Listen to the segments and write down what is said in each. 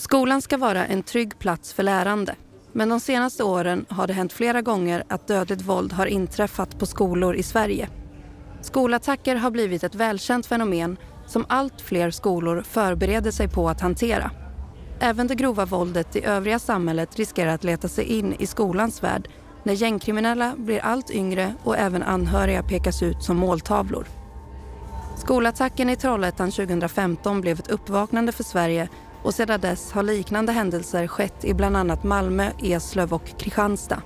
Skolan ska vara en trygg plats för lärande. Men de senaste åren har det hänt flera gånger att dödligt våld har inträffat på skolor i Sverige. Skolattacker har blivit ett välkänt fenomen som allt fler skolor förbereder sig på att hantera. Även det grova våldet i övriga samhället riskerar att leta sig in i skolans värld när gängkriminella blir allt yngre och även anhöriga pekas ut som måltavlor. Skolattacken i Trollhättan 2015 blev ett uppvaknande för Sverige och sedan dess har liknande händelser skett i bland annat Malmö, Eslöv och Kristianstad.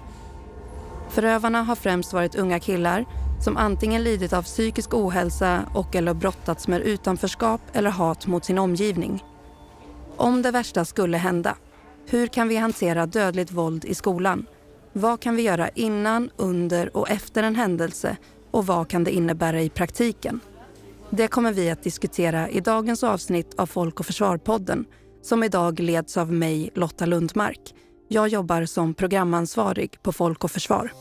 Förövarna har främst varit unga killar som antingen lidit av psykisk ohälsa och eller brottats med utanförskap eller hat mot sin omgivning. Om det värsta skulle hända, hur kan vi hantera dödligt våld i skolan? Vad kan vi göra innan, under och efter en händelse och vad kan det innebära i praktiken? Det kommer vi att diskutera i dagens avsnitt av Folk och Försvar-podden som idag leds av mig, Lotta Lundmark. Jag jobbar som programansvarig på Folk och Försvar.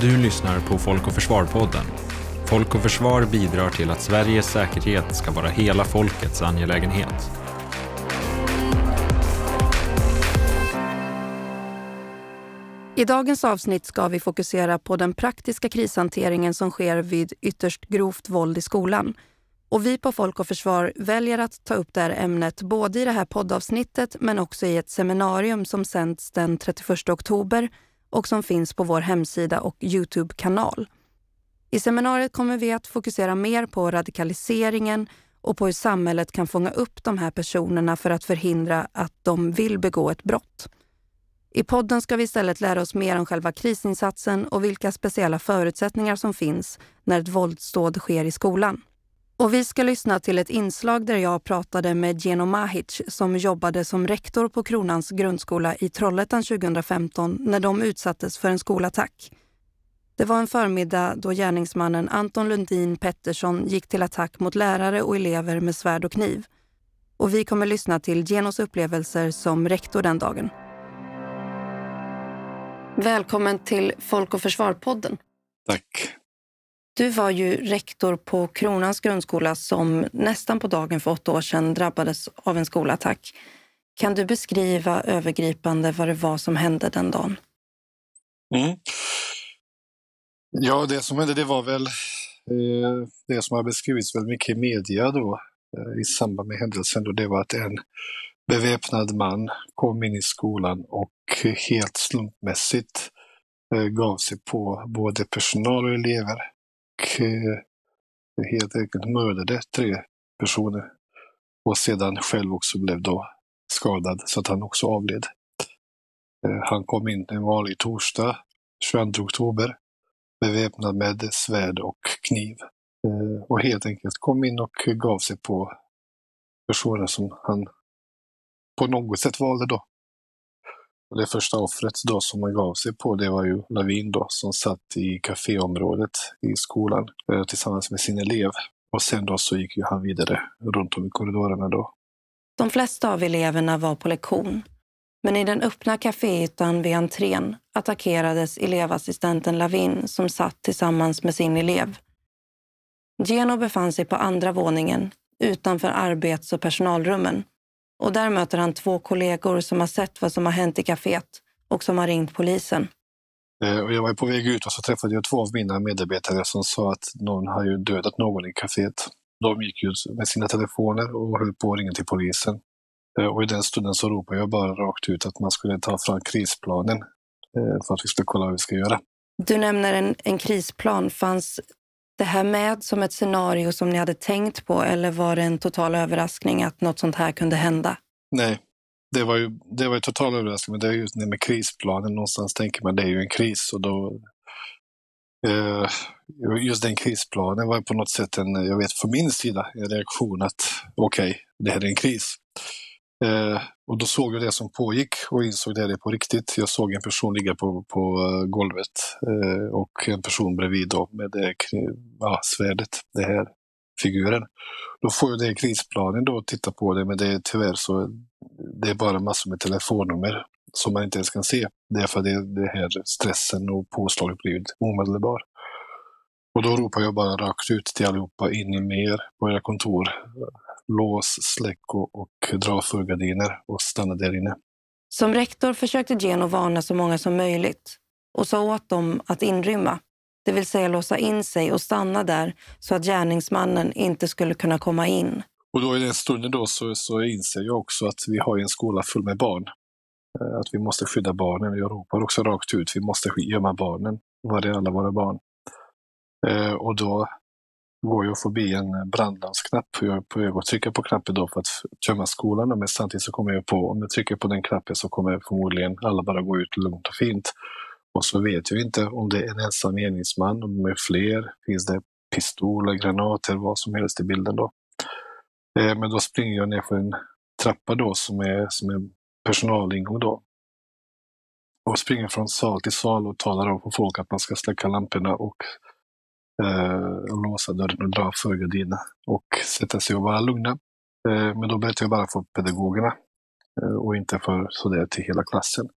Du lyssnar på Folk och Försvar-podden. Folk och Försvar bidrar till att Sveriges säkerhet ska vara hela folkets angelägenhet. I dagens avsnitt ska vi fokusera på den praktiska krishanteringen som sker vid ytterst grovt våld i skolan. Och vi på Folk och Försvar väljer att ta upp det här ämnet både i det här poddavsnittet men också i ett seminarium som sänds den 31 oktober och som finns på vår hemsida och Youtube-kanal. I seminariet kommer vi att fokusera mer på radikaliseringen och på hur samhället kan fånga upp de här personerna för att förhindra att de vill begå ett brott. I podden ska vi istället lära oss mer om själva krisinsatsen och vilka speciella förutsättningar som finns när ett våldsdåd sker i skolan. Och vi ska lyssna till ett inslag där jag pratade med Geno Mahic som jobbade som rektor på Kronans grundskola i Trollhättan 2015 när de utsattes för en skolattack. Det var en förmiddag då gärningsmannen Anton Lundin Pettersson gick till attack mot lärare och elever med svärd och kniv. Och vi kommer lyssna till Genos upplevelser som rektor den dagen. Välkommen till Folk och Försvar-podden. Tack. Du var ju rektor på Kronans grundskola som nästan på dagen för åtta år sedan drabbades av en skolattack. Kan du beskriva övergripande vad det var som hände den dagen? Mm. Ja, det som hände det var väl eh, det som har beskrivits väldigt mycket i media då eh, i samband med händelsen. Då, det var att en beväpnad man kom in i skolan och helt slumpmässigt eh, gav sig på både personal och elever. Och eh, helt enkelt mördade tre personer. Och sedan själv också blev då skadad så att han också avled. Eh, han kom in en vanlig torsdag, 22 oktober, beväpnad med svärd och kniv. Eh, och helt enkelt kom in och gav sig på personer som han på något sätt valde då. Och det första offret då som man gav sig på det var ju Lavin då som satt i kaféområdet i skolan eh, tillsammans med sin elev. Och sen då så gick ju han vidare runt om i korridorerna då. De flesta av eleverna var på lektion. Men i den öppna kaféytan vid entrén attackerades elevassistenten Lavin som satt tillsammans med sin elev. Geno befann sig på andra våningen utanför arbets och personalrummen och där möter han två kollegor som har sett vad som har hänt i kaféet och som har ringt polisen. Eh, och jag var på väg ut och så träffade jag två av mina medarbetare som sa att någon har ju dödat någon i kaféet. De gick ut med sina telefoner och höll på att ringa till polisen. Eh, och i den stunden så ropade jag bara rakt ut att man skulle ta fram krisplanen eh, för att vi skulle kolla vad vi ska göra. Du nämner en, en krisplan. Fanns det här med som ett scenario som ni hade tänkt på eller var det en total överraskning att något sånt här kunde hända? Nej, det var ju, det var ju total överraskning. Men det är just det med krisplanen. Någonstans tänker man det är ju en kris och då eh, just den krisplanen var på något sätt en, jag vet från min sida, en reaktion att okej, okay, det här är en kris. Eh, och då såg jag det som pågick och insåg det, det på riktigt. Jag såg en person ligga på, på eh, golvet eh, och en person bredvid då med det ja, svärdet, det här figuren. Då får jag det i krisplanen då och titta på det, men det är tyvärr så det är bara massor med telefonnummer som man inte ens kan se. Det är för det, det här stressen och påslaget blir omedelbar. Och då ropar jag bara rakt ut till allihopa, in i mer på era kontor lås, släck och, och dra för gardiner och stanna där inne. Som rektor försökte Geno varna så många som möjligt och sa åt dem att inrymma, det vill säga låsa in sig och stanna där så att gärningsmannen inte skulle kunna komma in. Och då i den stunden då så, så inser jag också att vi har en skola full med barn. Eh, att vi måste skydda barnen. Jag ropar också rakt ut, vi måste gömma barnen. Var är alla våra barn? Eh, och då går jag förbi en brandlarmsknapp. Jag är på väg att trycka på knappen då för att tömma skolan, men samtidigt så kommer jag på, om jag trycker på den knappen så kommer förmodligen alla bara gå ut lugnt och fint. Och så vet jag inte om det är en ensam meningsman, om det är fler, finns det pistoler, granater, vad som helst i bilden då. Eh, men då springer jag ner för en trappa då som är, som är personalingång då. Och springer från sal till sal och talar om för folk att man ska släcka lamporna och eh, låsa dörren och dra för gardinen och sätta sig och vara lugna. Eh, men då berättar jag bara för pedagogerna eh, och inte för sådär till hela klassen.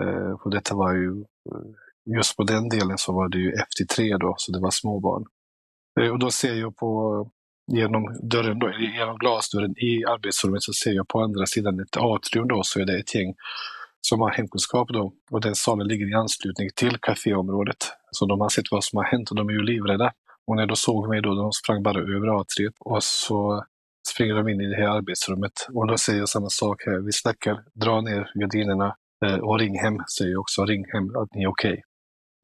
Eh, för detta var ju, eh, just på den delen så var det ju FT3 då, så det var småbarn. Eh, och då ser jag på genom dörren då, genom glasdörren i arbetsrummet så ser jag på andra sidan ett atrium då, så är det ett gäng som har hemkunskap då. Och den salen ligger i anslutning till kaféområdet. Så de har sett vad som har hänt och de är ju livrädda. Och när de såg mig då, de sprang bara över A3 och så springer de in i det här arbetsrummet. Och då säger jag samma sak här. Vi snackar, dra ner gardinerna eh, och ring hem, säger jag också. Ring hem att ni är okej. Okay.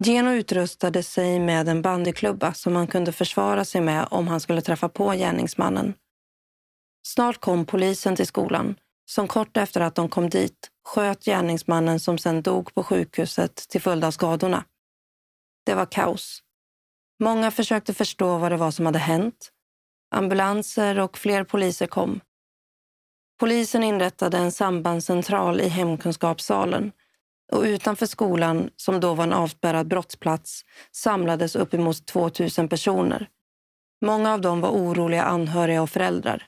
Geno utrustade sig med en bandyklubba som han kunde försvara sig med om han skulle träffa på gärningsmannen. Snart kom polisen till skolan, som kort efter att de kom dit sköt gärningsmannen som sedan dog på sjukhuset till följd av skadorna. Det var kaos. Många försökte förstå vad det var som hade hänt. Ambulanser och fler poliser kom. Polisen inrättade en sambandscentral i hemkunskapssalen och utanför skolan, som då var en avspärrad brottsplats, samlades uppemot 2000 personer. Många av dem var oroliga anhöriga och föräldrar.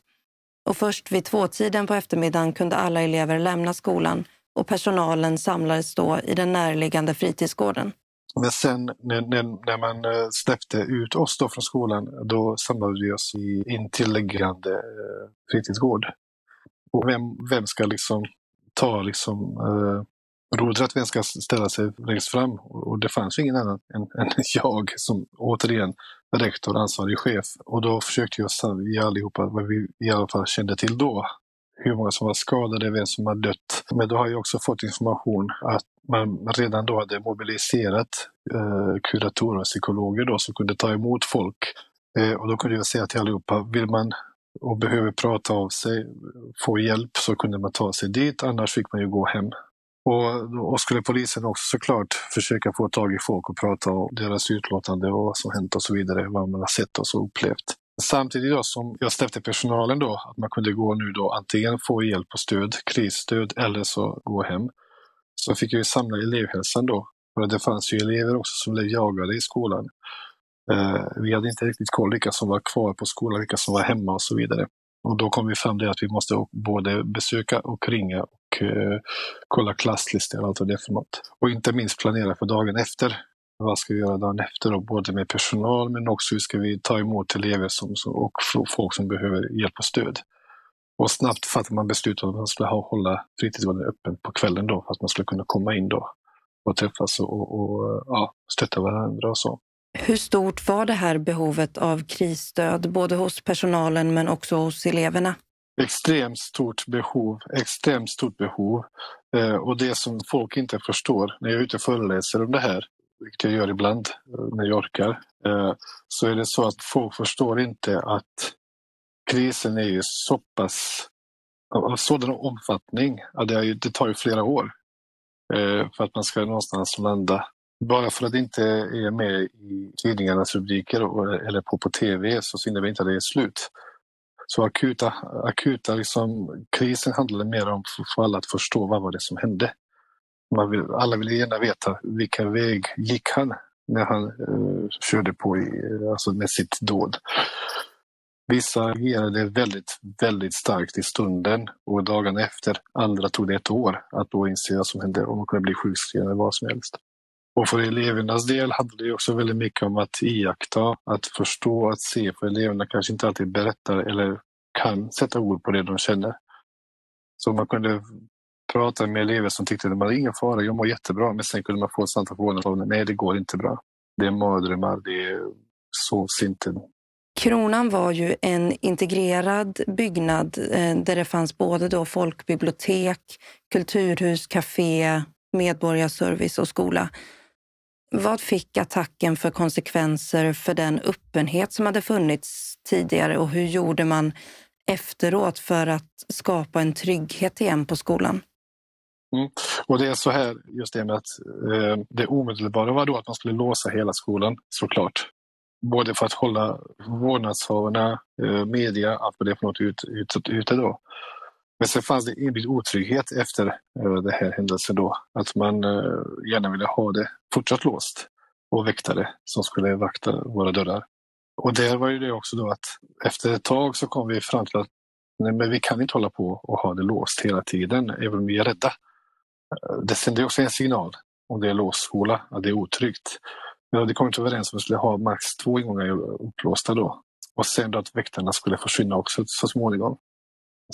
Och först vid tvåtiden på eftermiddagen kunde alla elever lämna skolan och personalen samlades då i den närliggande fritidsgården. Men sen när, när, när man eh, släppte ut oss då från skolan, då samlade vi oss i intilliggande eh, fritidsgård. Och vem, vem ska liksom ta liksom, eh, rodret, vem ska ställa sig längst fram? Och det fanns ju ingen annan än, än jag som återigen rektor, ansvarig chef. Och då försökte jag vi allihopa vad vi i alla fall kände till då. Hur många som var skadade, vem som har dött. Men då har jag också fått information att man redan då hade mobiliserat eh, kuratorer och psykologer då, som kunde ta emot folk. Eh, och då kunde jag säga till allihopa, vill man och behöver prata av sig, få hjälp, så kunde man ta sig dit. Annars fick man ju gå hem. Och, och skulle polisen också såklart försöka få tag i folk och prata om deras utlåtande och vad som hänt och så vidare, vad man har sett och så upplevt. Samtidigt då som jag släppte personalen då, att man kunde gå nu då antingen få hjälp och stöd, krisstöd eller så gå hem. Så fick jag ju samla elevhälsan då. För det fanns ju elever också som blev jagade i skolan. Eh, vi hade inte riktigt koll vilka som var kvar på skolan, vilka som var hemma och så vidare. Och då kom vi fram till att vi måste både besöka och ringa och eh, kolla klasslistor och allt vad det är för något. Och inte minst planera för dagen efter. Vad ska vi göra dagen efter? Då? Både med personal men också hur ska vi ta emot elever som, och folk som behöver hjälp och stöd. Och snabbt fattade man beslut om att man skulle hålla fritidsgården öppen på kvällen då för att man skulle kunna komma in då och träffas och, och ja, stötta varandra och så. Hur stort var det här behovet av krisstöd, både hos personalen men också hos eleverna? Extremt stort behov, extremt stort behov. Eh, och det som folk inte förstår när jag är ute och föreläser om det här, vilket jag gör ibland när jag orkar, eh, så är det så att folk förstår inte att krisen är ju så pass av sådan omfattning att det, är, det tar ju flera år eh, för att man ska någonstans landa bara för att det inte är med i tidningarnas rubriker eller på, på tv så innebär det inte att det är slut. Så akuta, akuta liksom, krisen handlade mer om för alla att förstå vad var det som hände. Man vill, alla ville gärna veta vilken väg gick han när han uh, körde på i, eh, alltså med sitt dåd. Vissa agerade väldigt, väldigt starkt i stunden och dagen efter. Andra tog det ett år att då inse vad som hände och man kunde bli sjukskriven eller vad som helst. Och för elevernas del handlade det också väldigt mycket om att iaktta, att förstå, att se. För eleverna kanske inte alltid berättar eller kan sätta ord på det de känner. Så man kunde pratade med elever som tyckte att det var ingen fara, jag mår jättebra, men sen kunde man få ett samtal på nej det går inte bra. Det är mardrömmar, det sovs inte. Kronan var ju en integrerad byggnad eh, där det fanns både då folkbibliotek, kulturhus, café, medborgarservice och skola. Vad fick attacken för konsekvenser för den öppenhet som hade funnits tidigare och hur gjorde man efteråt för att skapa en trygghet igen på skolan? Mm. Och det är så här, just det med att eh, det omedelbara var då att man skulle låsa hela skolan, såklart. Både för att hålla vårdnadshavarna, eh, media, allt vad det är för något ute ut, ut, då. Men sen fanns det inbyggd otrygghet efter eh, den här händelsen då. Att man eh, gärna ville ha det fortsatt låst och väktare som skulle vakta våra dörrar. Och där var ju det också då att efter ett tag så kom vi fram till att nej, men vi kan inte hålla på och ha det låst hela tiden, även om vi är rädda. Eh, det sänder också en signal om det är låst skola, att det är otryggt. Men det kom inte överens om att vi skulle ha max två ingångar upplåsta då. Och sen då att väktarna skulle försvinna också så småningom.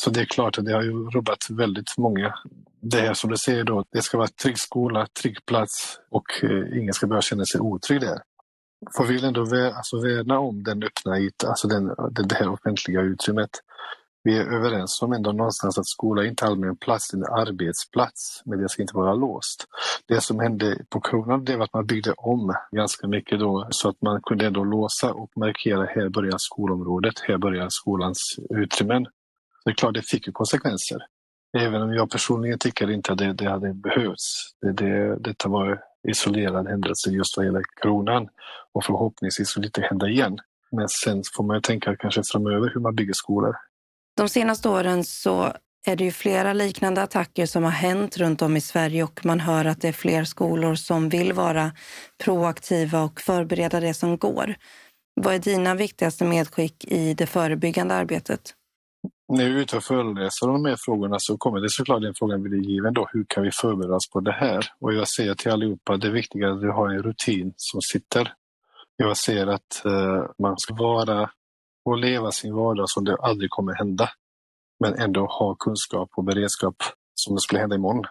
Så det är klart att det har ju rubbat väldigt många. Det här som du säger då, det ska vara trygg skola, trygg plats och eh, ingen ska behöva känna sig otrygg där. För vi vill ändå vä alltså värna om den öppna ytan, alltså den, det här offentliga utrymmet. Vi är överens om ändå någonstans att skola inte är en plats, en arbetsplats, men det ska inte vara låst. Det som hände på Kronan det var att man byggde om ganska mycket då så att man kunde ändå låsa och markera här börjar skolområdet, här börjar skolans utrymmen. Det är klart, det fick ju konsekvenser. Även om jag personligen tycker inte att det, det hade behövts. Det, det, detta var isolerad händelse just vad gäller kronan och förhoppningsvis skulle det inte hända igen. Men sen får man ju tänka kanske framöver hur man bygger skolor. De senaste åren så är det ju flera liknande attacker som har hänt runt om i Sverige och man hör att det är fler skolor som vill vara proaktiva och förbereda det som går. Vad är dina viktigaste medskick i det förebyggande arbetet? när vi är ute och föreläser om de här frågorna så kommer det såklart den frågan bli given då, hur kan vi förbereda oss på det här? Och jag säger till allihopa, det är att vi har en rutin som sitter. Jag säger att eh, man ska vara och leva sin vardag som det aldrig kommer hända. Men ändå ha kunskap och beredskap som det skulle hända imorgon.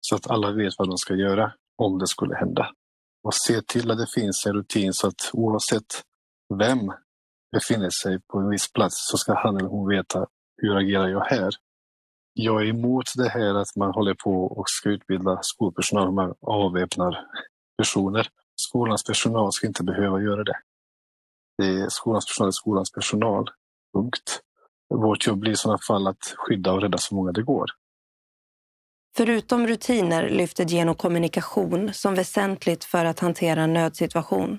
Så att alla vet vad de ska göra om det skulle hända. Och se till att det finns en rutin så att oavsett vem befinner sig på en viss plats så ska han eller hon veta hur agerar jag här? Jag är emot det här att man håller på och ska utbilda skolpersonal, man avväpnar personer. Skolans personal ska inte behöva göra det det är skolans personal är skolans personal. Punkt. Vårt jobb blir i sådana fall att skydda och rädda så många det går. Förutom rutiner lyfter Geno kommunikation som väsentligt för att hantera en nödsituation.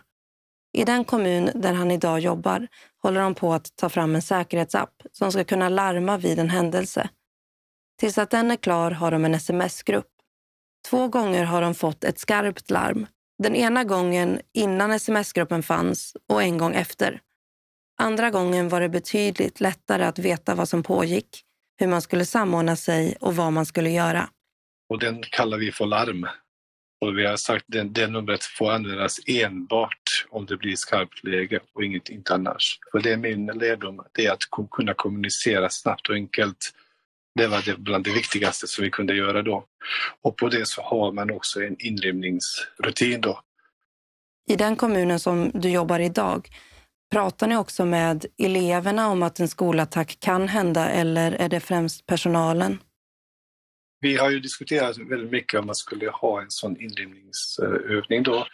I den kommun där han idag jobbar håller de på att ta fram en säkerhetsapp som ska kunna larma vid en händelse. Tills att den är klar har de en sms-grupp. Två gånger har de fått ett skarpt larm. Den ena gången innan sms-gruppen fanns och en gång efter. Andra gången var det betydligt lättare att veta vad som pågick, hur man skulle samordna sig och vad man skulle göra. Och den kallar vi för larm. Och vi har sagt att det numret får användas enbart om det blir skarpt läge och inget inte annars. För det är min lärdom, det är att kunna kommunicera snabbt och enkelt. Det var det bland det viktigaste som vi kunde göra då. Och på det så har man också en inrymningsrutin då. I den kommunen som du jobbar idag, pratar ni också med eleverna om att en skolattack kan hända eller är det främst personalen? Vi har ju diskuterat väldigt mycket om man skulle ha en sån inrymningsövning då.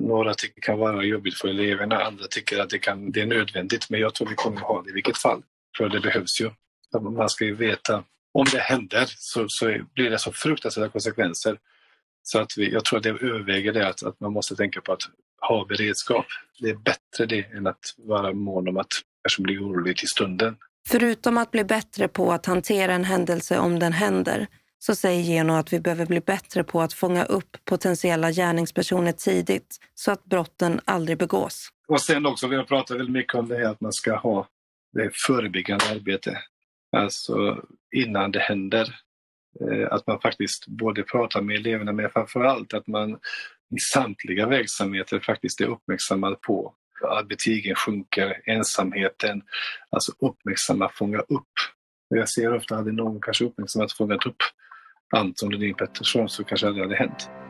Några tycker det kan vara jobbigt för eleverna, andra tycker att det, kan, det är nödvändigt. Men jag tror vi kommer ha det i vilket fall, för det behövs ju. Man ska ju veta, om det händer så, så blir det så fruktansvärda konsekvenser. Så att vi, jag tror att det överväger det att, att man måste tänka på att ha beredskap. Det är bättre det än att vara mån om att person blir orolig till stunden. Förutom att bli bättre på att hantera en händelse om den händer så säger Geno att vi behöver bli bättre på att fånga upp potentiella gärningspersoner tidigt så att brotten aldrig begås. Och sen också, vi har pratat väldigt mycket om det här att man ska ha det förebyggande arbete. Alltså innan det händer. Eh, att man faktiskt både pratar med eleverna men framför allt att man i samtliga verksamheter faktiskt är uppmärksammad på att betygen sjunker, ensamheten. Alltså uppmärksamma, fånga upp. Jag ser ofta, hade någon kanske uppmärksammat och fångat upp Anton Lundin Pettersson så kanske det aldrig hade hänt.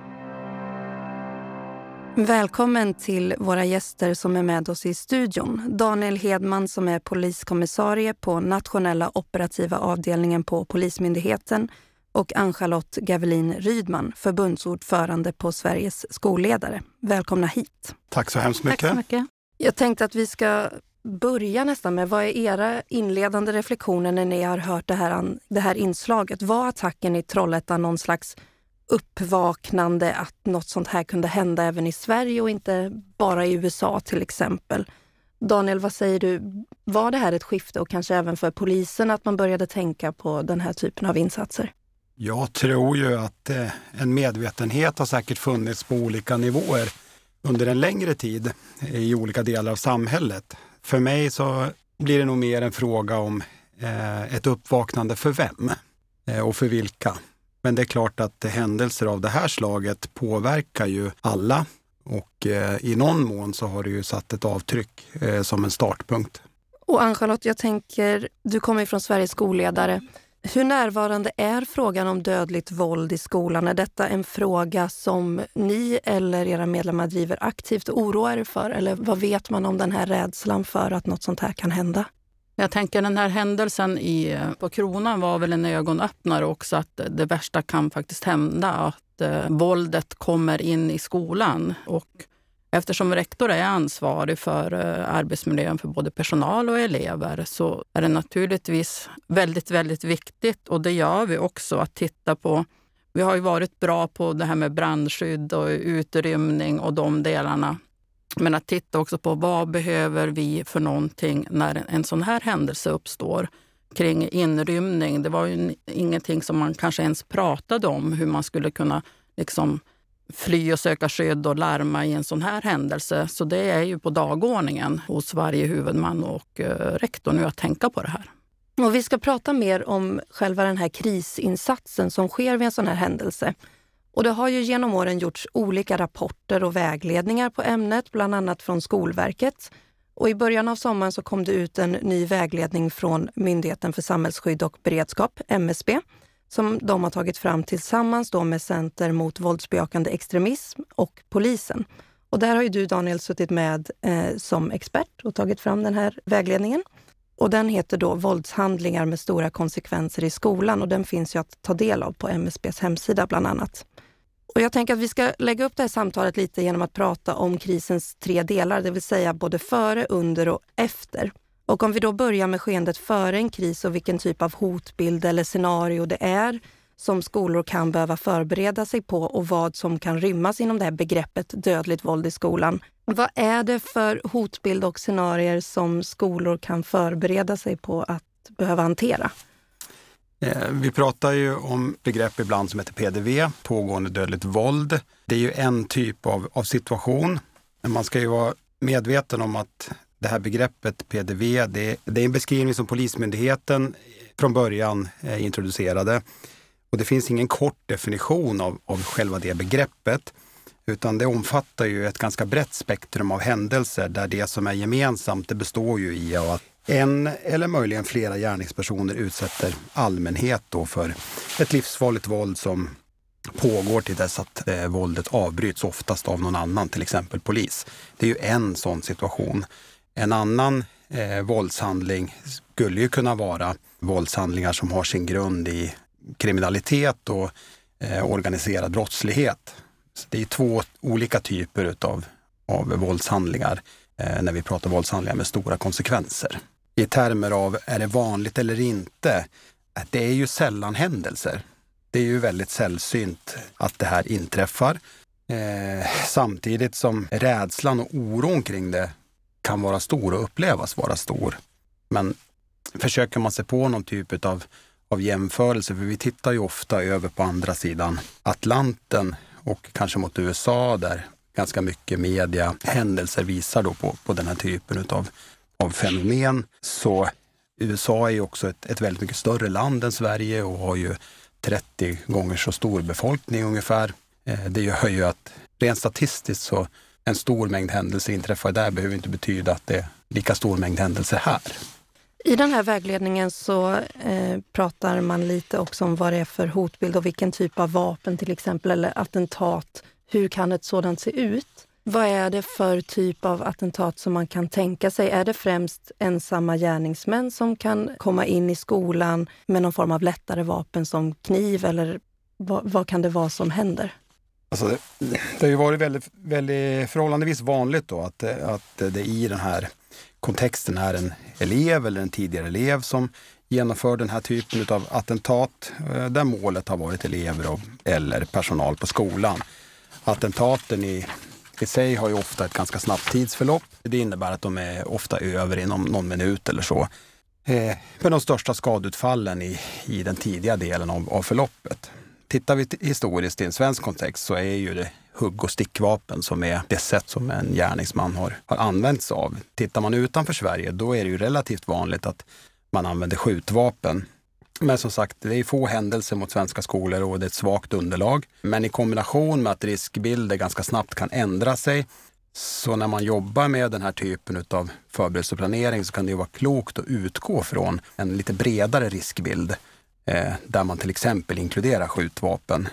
Välkommen till våra gäster som är med oss i studion. Daniel Hedman som är poliskommissarie på nationella operativa avdelningen på Polismyndigheten och Ann-Charlotte Gavelin Rydman, förbundsordförande på Sveriges skolledare. Välkomna hit. Tack så hemskt mycket. Tack så mycket. Jag tänkte att vi ska börja nästan med, vad är era inledande reflektioner när ni har hört det här, det här inslaget? Var attacken i Trollhättan någon slags uppvaknande att något sånt här kunde hända även i Sverige och inte bara i USA till exempel? Daniel, vad säger du? Var det här ett skifte och kanske även för polisen att man började tänka på den här typen av insatser? Jag tror ju att eh, en medvetenhet har säkert funnits på olika nivåer under en längre tid i olika delar av samhället. För mig så blir det nog mer en fråga om eh, ett uppvaknande för vem eh, och för vilka. Men det är klart att händelser av det här slaget påverkar ju alla och eh, i någon mån så har det ju satt ett avtryck eh, som en startpunkt. Och Ann-Charlotte, jag tänker, du kommer ju från Sveriges skolledare. Hur närvarande är frågan om dödligt våld i skolan? Är detta en fråga som ni eller era medlemmar driver aktivt och oroar er för? Eller vad vet man om den här rädslan för att något sånt här kan hända? Jag tänker den här händelsen i, eh, på Kronan var väl en ögonöppnare också att det värsta kan faktiskt hända. Att eh, våldet kommer in i skolan. Och Eftersom rektor är ansvarig för eh, arbetsmiljön för både personal och elever så är det naturligtvis väldigt, väldigt viktigt och det gör vi också att titta på. Vi har ju varit bra på det här med brandskydd och utrymning och de delarna. Men att titta också på vad behöver vi för någonting när en sån här händelse uppstår kring inrymning. Det var ju ingenting som man kanske ens pratade om, hur man skulle kunna liksom fly och söka skydd och larma i en sån här händelse. Så det är ju på dagordningen hos varje huvudman och eh, rektor nu att tänka på det här. Och vi ska prata mer om själva den här krisinsatsen som sker vid en sån här händelse. Och det har ju genom åren gjorts olika rapporter och vägledningar på ämnet, bland annat från Skolverket. Och I början av sommaren så kom det ut en ny vägledning från Myndigheten för samhällsskydd och beredskap, MSB, som de har tagit fram tillsammans då med Center mot våldsbejakande extremism och polisen. Och där har ju du Daniel suttit med eh, som expert och tagit fram den här vägledningen. Och den heter då Våldshandlingar med stora konsekvenser i skolan och den finns ju att ta del av på MSBs hemsida bland annat. Och jag tänker att vi ska lägga upp det här samtalet lite genom att prata om krisens tre delar, det vill säga både före, under och efter. Och om vi då börjar med skeendet före en kris och vilken typ av hotbild eller scenario det är som skolor kan behöva förbereda sig på och vad som kan rymmas inom det här begreppet dödligt våld i skolan. Vad är det för hotbild och scenarier som skolor kan förbereda sig på att behöva hantera? Eh, vi pratar ju om begrepp ibland som heter PDV, pågående dödligt våld. Det är ju en typ av, av situation. Men man ska ju vara medveten om att det här begreppet PDV, det, det är en beskrivning som Polismyndigheten från början eh, introducerade. Och det finns ingen kort definition av, av själva det begreppet, utan det omfattar ju ett ganska brett spektrum av händelser där det som är gemensamt, det består ju i att en eller möjligen flera gärningspersoner utsätter allmänhet då för ett livsfarligt våld som pågår till dess att eh, våldet avbryts, oftast av någon annan, till exempel polis. Det är ju en sån situation. En annan eh, våldshandling skulle ju kunna vara våldshandlingar som har sin grund i kriminalitet och eh, organiserad brottslighet. Så det är två olika typer utav, av våldshandlingar eh, när vi pratar våldshandlingar med stora konsekvenser. I termer av är det vanligt eller inte? Det är ju sällan händelser. Det är ju väldigt sällsynt att det här inträffar. Eh, samtidigt som rädslan och oron kring det kan vara stor och upplevas vara stor. Men försöker man sig på någon typ av, av jämförelse, för vi tittar ju ofta över på andra sidan Atlanten och kanske mot USA där ganska mycket media händelser visar då på, på den här typen av av fenomen. Så USA är ju också ett, ett väldigt mycket större land än Sverige och har ju 30 gånger så stor befolkning ungefär. Eh, det gör ju att rent statistiskt så en stor mängd händelser inträffar där behöver inte betyda att det är lika stor mängd händelser här. I den här vägledningen så eh, pratar man lite också om vad det är för hotbild och vilken typ av vapen till exempel, eller attentat. Hur kan ett sådant se ut? Vad är det för typ av attentat som man kan tänka sig? Är det främst ensamma gärningsmän som kan komma in i skolan med någon form av lättare vapen som kniv eller vad, vad kan det vara som händer? Alltså det, det har ju varit väldigt, väldigt förhållandevis vanligt då att, att det i den här kontexten är en elev eller en tidigare elev som genomför den här typen av attentat eh, där målet har varit elever eller personal på skolan. Attentaten i, i sig har ju ofta ett ganska snabbt tidsförlopp. Det innebär att de är ofta över inom någon minut eller så. Men med de största skadutfallen i, i den tidiga delen av, av förloppet. Tittar vi historiskt i en svensk kontext så är ju det hugg och stickvapen som är det sätt som en gärningsman har, har använts av. Tittar man utanför Sverige då är det ju relativt vanligt att man använder skjutvapen. Men som sagt, det är få händelser mot svenska skolor och det är ett svagt underlag. Men i kombination med att riskbilder ganska snabbt kan ändra sig så när man jobbar med den här typen av förberedelseplanering så kan det vara klokt att utgå från en lite bredare riskbild eh, där man till exempel inkluderar skjutvapen.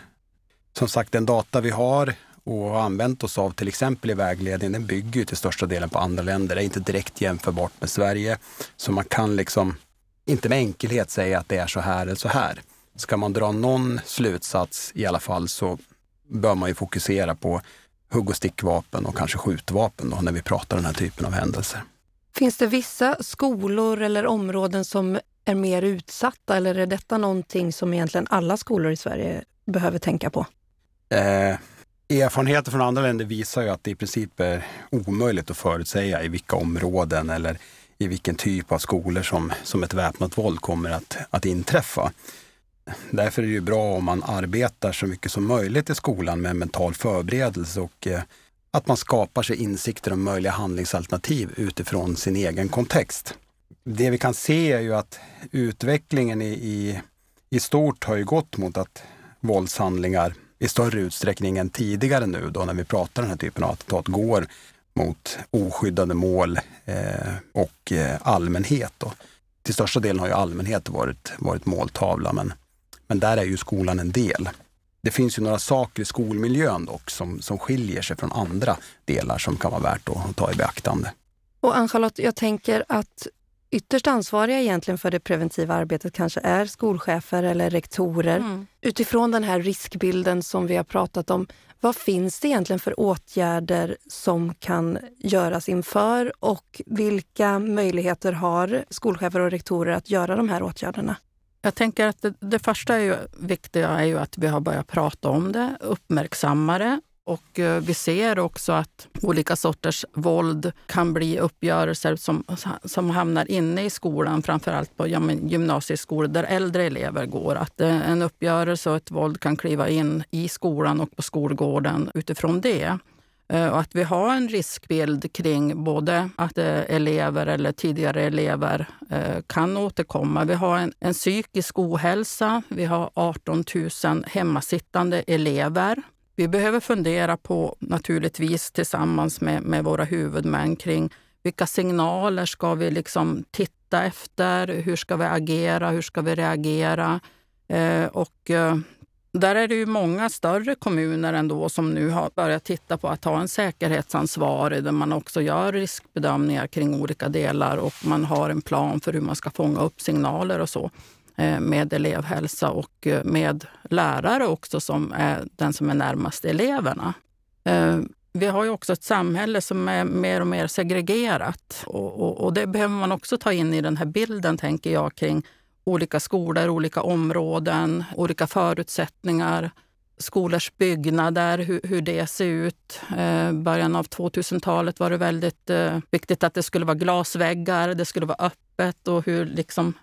Som sagt, den data vi har och har använt oss av till exempel i vägledningen, den bygger ju till största delen på andra länder. Det är inte direkt jämförbart med Sverige. Så man kan liksom inte med enkelhet säga att det är så här eller så här. Ska man dra någon slutsats i alla fall så bör man ju fokusera på hugg och stickvapen och kanske skjutvapen då, när vi pratar den här typen av händelser. Finns det vissa skolor eller områden som är mer utsatta eller är detta någonting som egentligen alla skolor i Sverige behöver tänka på? Eh, erfarenheter från andra länder visar ju att det i princip är omöjligt att förutsäga i vilka områden eller i vilken typ av skolor som, som ett väpnat våld kommer att, att inträffa. Därför är det ju bra om man arbetar så mycket som möjligt i skolan med mental förberedelse och eh, att man skapar sig insikter om möjliga handlingsalternativ utifrån sin egen kontext. Det vi kan se är ju att utvecklingen i, i, i stort har ju gått mot att våldshandlingar i större utsträckning än tidigare nu då när vi pratar den här typen av attentat går mot oskyddade mål eh, och eh, allmänhet. Då. Till största delen har ju allmänhet varit, varit måltavla men, men där är ju skolan en del. Det finns ju några saker i skolmiljön dock som, som skiljer sig från andra delar som kan vara värt att ta i beaktande. Och Ann-Charlotte, jag tänker att ytterst ansvariga egentligen för det preventiva arbetet kanske är skolchefer eller rektorer. Mm. Utifrån den här riskbilden som vi har pratat om, vad finns det egentligen för åtgärder som kan göras inför och vilka möjligheter har skolchefer och rektorer att göra de här åtgärderna? Jag tänker att det, det första är ju, viktiga är ju att vi har börjat prata om det, uppmärksamma det och eh, vi ser också att olika sorters våld kan bli uppgörelser som, som hamnar inne i skolan, framförallt på ja, gymnasieskolor där äldre elever går. Att eh, en uppgörelse och ett våld kan kliva in i skolan och på skolgården utifrån det. Eh, och att vi har en riskbild kring både att elever eller tidigare elever kan återkomma. Vi har en, en psykisk ohälsa. Vi har 18 000 hemmasittande elever vi behöver fundera på, naturligtvis tillsammans med, med våra huvudmän, kring vilka signaler ska vi liksom titta efter? Hur ska vi agera? Hur ska vi reagera? Eh, och eh, där är det ju många större kommuner ändå som nu har börjat titta på att ha en säkerhetsansvarig där man också gör riskbedömningar kring olika delar och man har en plan för hur man ska fånga upp signaler och så. Eh, med elevhälsa och eh, med lärare också som är den som är närmast eleverna. Eh, vi har ju också ett samhälle som är mer och mer segregerat och, och, och, det behöver man också ta in i den här bilden, tänker jag, kring olika skolor, olika områden, olika förutsättningar, skolors byggnader, hur, hur det ser ut. Eh, början av 2000-talet var det väldigt eh, viktigt att det skulle vara glasväggar, det skulle vara öppet och hur liksom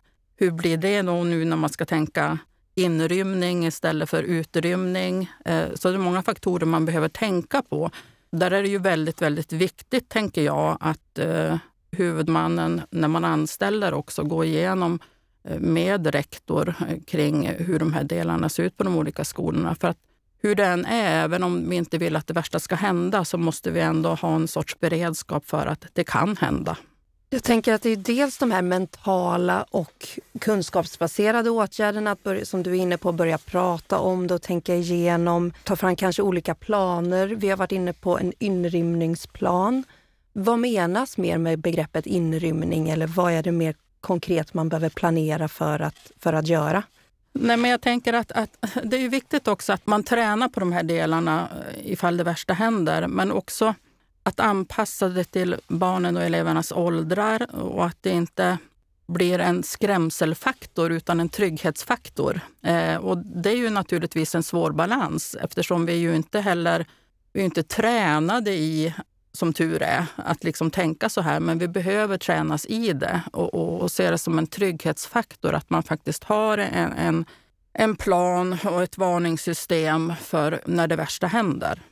hur blir det då nu när man ska tänka inrymning istället för utrymning? Eh, så det är många faktorer man behöver tänka på. Där är det ju väldigt, väldigt viktigt, tänker jag, att eh, huvudmannen, när man anställer, också går igenom eh, med rektor kring hur de här delarna ser ut på de olika skolorna. För att hur det än är, även om vi inte vill att det värsta ska hända, så måste vi ändå ha en sorts beredskap för att det kan hända. Jag tänker att det är dels de här mentala och kunskapsbaserade åtgärderna, att börja, som du är inne på, börja prata om det och tänka igenom, ta fram kanske olika planer. Vi har varit inne på en inrymningsplan. Vad menas mer med begreppet inrymning eller vad är det mer konkret man behöver planera för att, för att göra? Nej, men jag tänker att, att det är viktigt också att man tränar på de här delarna eh, ifall det värsta händer, men också att anpassa det till barnen och elevernas åldrar och att det inte blir en skrämselfaktor utan en trygghetsfaktor. Eh, och det är ju naturligtvis en svår balans eftersom vi ju inte heller vi är inte tränade i, som tur är, att liksom tänka så här. Men vi behöver tränas i det och, och, och se det som en trygghetsfaktor att man faktiskt har en, en, en plan och ett varningssystem för när det värsta händer.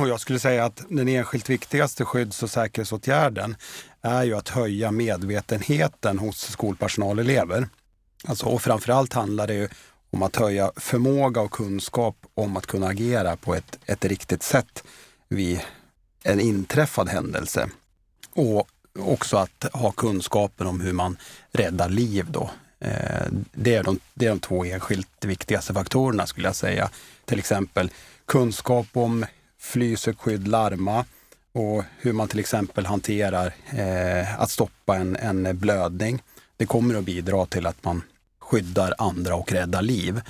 Och jag skulle säga att den enskilt viktigaste skydds och säkerhetsåtgärden är ju att höja medvetenheten hos skolpersonal och elever. Alltså, och framförallt handlar det ju om att höja förmåga och kunskap om att kunna agera på ett, ett riktigt sätt vid en inträffad händelse. Och också att ha kunskapen om hur man räddar liv. Då. Eh, det, är de, det är de två enskilt viktigaste faktorerna skulle jag säga. Till exempel kunskap om Fly, sök skydd, larma och hur man till exempel hanterar eh, att stoppa en, en blödning. Det kommer att bidra till att man skyddar andra och räddar liv.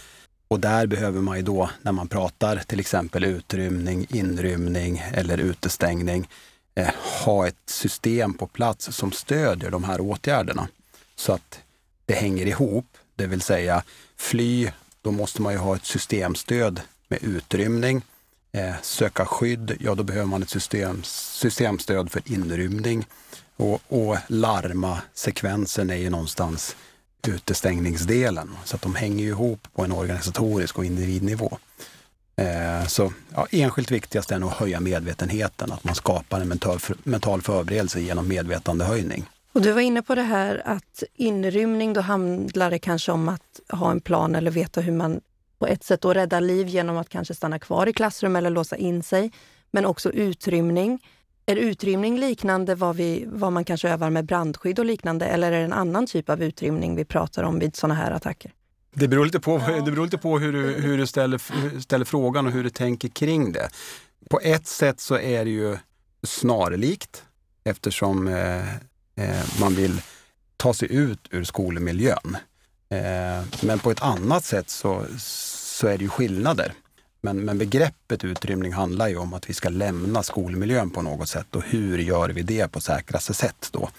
Och där behöver man ju då, när man pratar till exempel utrymning, inrymning eller utestängning, eh, ha ett system på plats som stödjer de här åtgärderna. Så att det hänger ihop, det vill säga fly, då måste man ju ha ett systemstöd med utrymning eh, söka skydd, ja då behöver man ett system, systemstöd för inrymning. Och, och larma-sekvensen är ju någonstans utestängningsdelen. Så att de hänger ihop på en organisatorisk och individnivå. Eh, så ja, enskilt viktigast är nog att höja medvetenheten, att man skapar en mental, mental förberedelse genom medvetandehöjning. Och du var inne på det här att inrymning, då handlar det kanske om att ha en plan eller veta hur man på ett sätt att rädda liv genom att kanske stanna kvar i klassrum eller låsa in sig. Men också utrymning. Är utrymning liknande vad, vi, vad man kanske övar med brandskydd och liknande eller är det en annan typ av utrymning vi pratar om vid sådana här attacker? Det beror lite på, det beror lite på hur, du, hur du ställer, ställer frågan och hur du tänker kring det. På ett sätt så är det ju snarlikt eftersom eh, eh, man vill ta sig ut ur skolmiljön. Eh, men på ett annat sätt så, så är det ju skillnader. Men, men begreppet utrymning handlar ju om att vi ska lämna skolmiljön på något sätt och hur gör vi det på säkraste sätt då?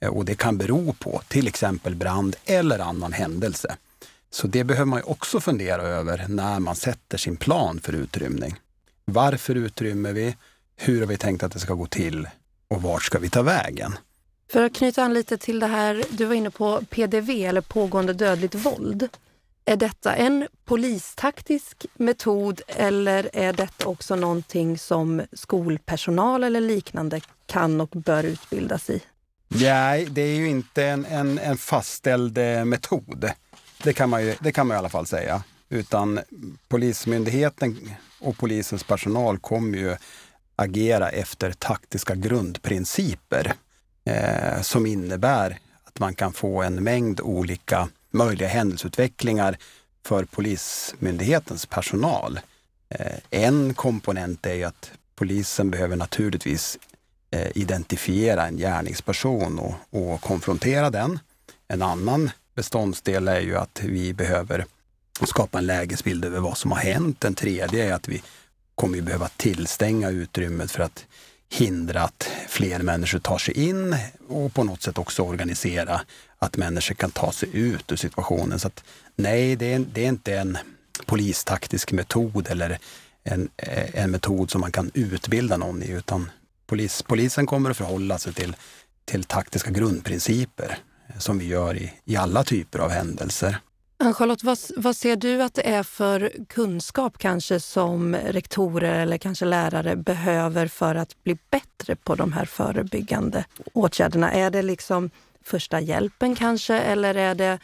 Eh, och det kan bero på till exempel brand eller annan händelse. Så det behöver man ju också fundera över när man sätter sin plan för utrymning. Varför utrymmer vi? Hur har vi tänkt att det ska gå till? Och vart ska vi ta vägen? För att knyta an lite till det här, du var inne på PDV eller pågående dödligt våld. Är detta en polistaktisk metod eller är detta också någonting som skolpersonal eller liknande kan och bör utbildas i? Nej, det är ju inte en, en, en fastställd eh, metod. Det kan, man ju, det kan man i alla fall säga. Utan Polismyndigheten och polisens personal kommer ju agera efter taktiska grundprinciper eh, som innebär att man kan få en mängd olika möjliga händelseutvecklingar för Polismyndighetens personal. Eh, en komponent är ju att polisen behöver naturligtvis eh, identifiera en gärningsperson och, och konfrontera den. En annan beståndsdel är ju att vi behöver skapa en lägesbild över vad som har hänt. En tredje är att vi kommer behöva tillstänga utrymmet för att hindra att fler människor tar sig in och på något sätt också organisera att människor kan ta sig ut ur situationen. Så att, nej, det är, det är inte en polistaktisk metod eller en, eh, en metod som man kan utbilda någon i, utan polis, polisen kommer att förhålla sig till, till taktiska grundprinciper som vi gör i, i alla typer av händelser. Ann-Charlotte, vad, vad, ser du att det är för kunskap kanske som rektorer eller kanske lärare behöver för att bli bättre på de här förebyggande åtgärderna? Är det liksom första hjälpen kanske eller är det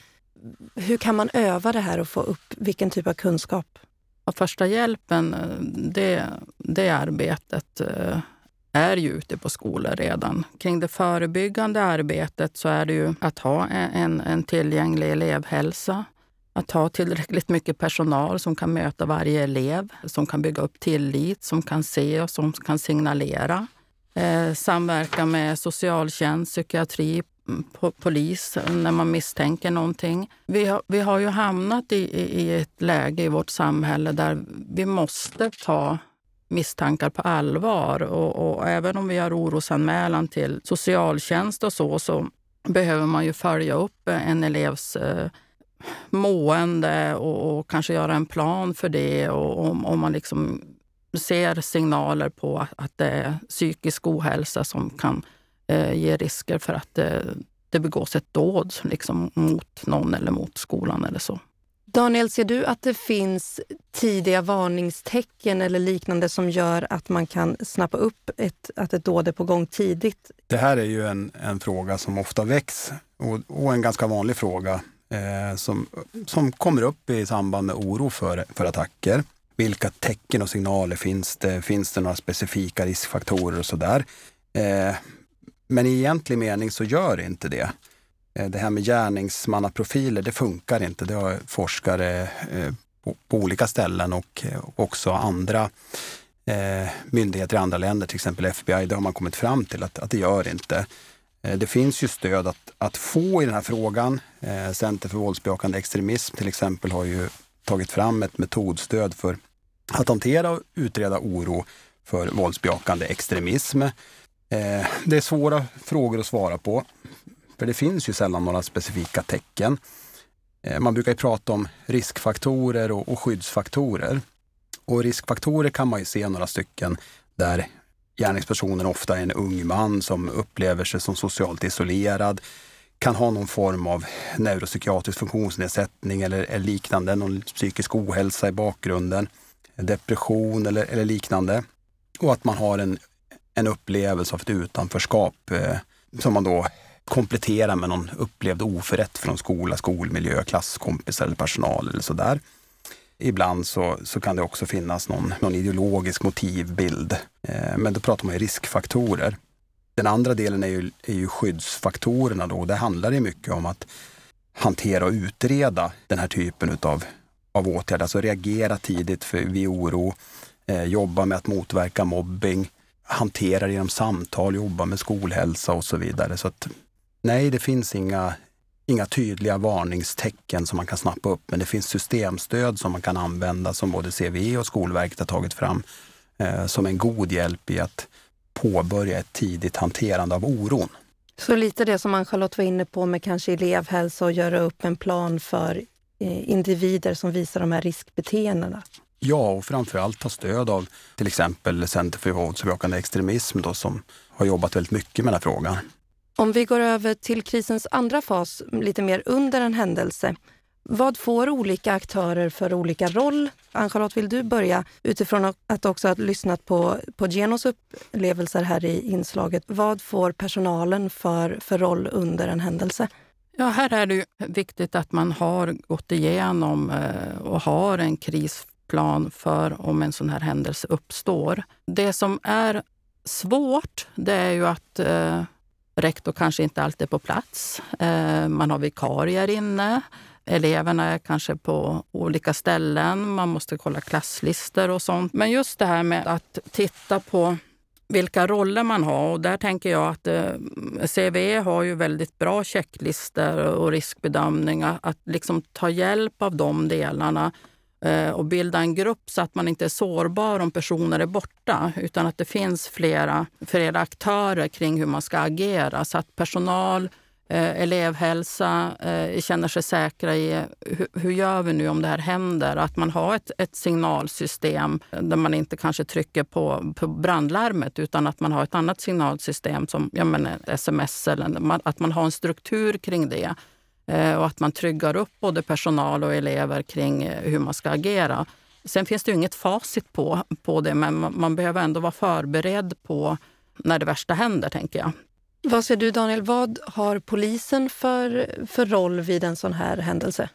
hur kan man öva det här och få upp vilken typ av kunskap? första hjälpen, eh, det, det arbetet eh, är ju ute på skolor redan. Kring det förebyggande arbetet så är det ju att ha en, en tillgänglig elevhälsa, att ha tillräckligt mycket personal som kan möta varje elev, som kan bygga upp tillit, som kan se och som kan signalera. Eh, samverka med socialtjänst, psykiatri, mm, po polis när man misstänker någonting. Vi har, vi har ju hamnat i, i, i ett läge i vårt samhälle där vi måste ta misstankar på allvar. Och, och, även om vi har orosanmälan till socialtjänst och så, så behöver man ju följa upp en elevs eh, mående och, och, kanske göra en plan för det. Och om, om man liksom ser signaler på att det är psykisk ohälsa som kan eh, ge risker för att det, det begås ett dåd liksom, mot någon eller mot skolan eller så. Daniel, ser du att det finns tidiga varningstecken eller liknande som gör att man kan snappa upp ett, att ett dåd är på gång tidigt? Det här är ju en, en fråga som ofta väcks och, och en ganska vanlig fråga eh, som, som kommer upp i samband med oro för, för attacker. Vilka tecken och signaler finns det? Finns det några specifika riskfaktorer och sådär? Eh, men i egentlig mening så gör det inte det. Eh, det här med gärningsmannaprofiler, det funkar inte. Det har forskare eh, på, på olika ställen och eh, också andra eh, myndigheter i andra länder, till exempel FBI, det har man kommit fram till att, att det gör inte. Eh, det finns ju stöd att, att få i den här frågan. Eh, Center för våldsbejakande extremism till exempel har ju tagit fram ett metodstöd för att hantera och utreda oro för våldsbejakande extremism. Eh, det är svåra frågor att svara på. För det finns ju sällan några specifika tecken. Man brukar ju prata om riskfaktorer och, och skyddsfaktorer. Och riskfaktorer kan man ju se några stycken där gärningspersonen ofta är en ung man som upplever sig som socialt isolerad, kan ha någon form av neuropsykiatrisk funktionsnedsättning eller, liknande, någon psykisk ohälsa i bakgrunden, depression eller, eller liknande. Och att man har en, en upplevelse av ett utanförskap eh, som man då kompletterar med någon upplevd oförrätt från skola, skolmiljö, klasskompisar eller personal eller sådär. Ibland så, så kan det också finnas någon, någon ideologisk motivbild. Eh, men då pratar man ju riskfaktorer. Den andra delen är ju, är ju skyddsfaktorerna då. Det handlar ju mycket om att hantera och utreda den här typen utav, av åtgärder. Alltså reagera tidigt för, vid oro, eh, jobba med att motverka mobbing, hantera det genom samtal, jobba med skolhälsa och så vidare. Så att Nej, det finns inga, inga tydliga varningstecken som man kan snappa upp, men det finns systemstöd som man kan använda som både CVE och Skolverket har tagit fram eh, som en god hjälp i att påbörja ett tidigt hanterande av oron. Så lite det som Ann-Charlotte var inne på med kanske elevhälsa och göra upp en plan för eh, individer som visar de här riskbeteendena? Ja, och framförallt ta stöd av till exempel Center för våldsbejakande extremism då, som har jobbat väldigt mycket med den här frågan. Om vi går över till krisens andra fas, lite mer under en händelse. Vad får olika aktörer för olika roll? Ann-Charlotte, vill du börja utifrån att också ha lyssnat på, på Genos upplevelser här i inslaget. Vad får personalen för, för roll under en händelse? Ja, här är det viktigt att man har gått igenom eh, och har en krisplan för om en sån här händelse uppstår. Det som är svårt, det är ju att eh, Rektor kanske inte alltid är på plats. Eh, man har vikarier inne. Eleverna är kanske på olika ställen. Man måste kolla klasslistor och sånt. Men just det här med att titta på vilka roller man har. Och där tänker jag att eh, CVE har ju väldigt bra checklistor och riskbedömningar. Att liksom ta hjälp av de delarna Eh, och bilda en grupp så att man inte är sårbar om personer är borta utan att det finns flera, flera aktörer kring hur man ska agera så att personal, eh, elevhälsa eh, känner sig säkra i hur, hur, gör vi nu om det här händer? Att man har ett, ett signalsystem där man inte kanske trycker på, på brandlarmet utan att man har ett annat signalsystem som ja, men sms eller att man har en struktur kring det och att man tryggar upp både personal och elever kring eh, hur man ska agera. Sen finns det ju inget facit på, på det, men man behöver ändå vara förberedd på när det värsta händer, tänker jag. Vad säger du Daniel, vad har polisen för, för roll vid en sån här händelse?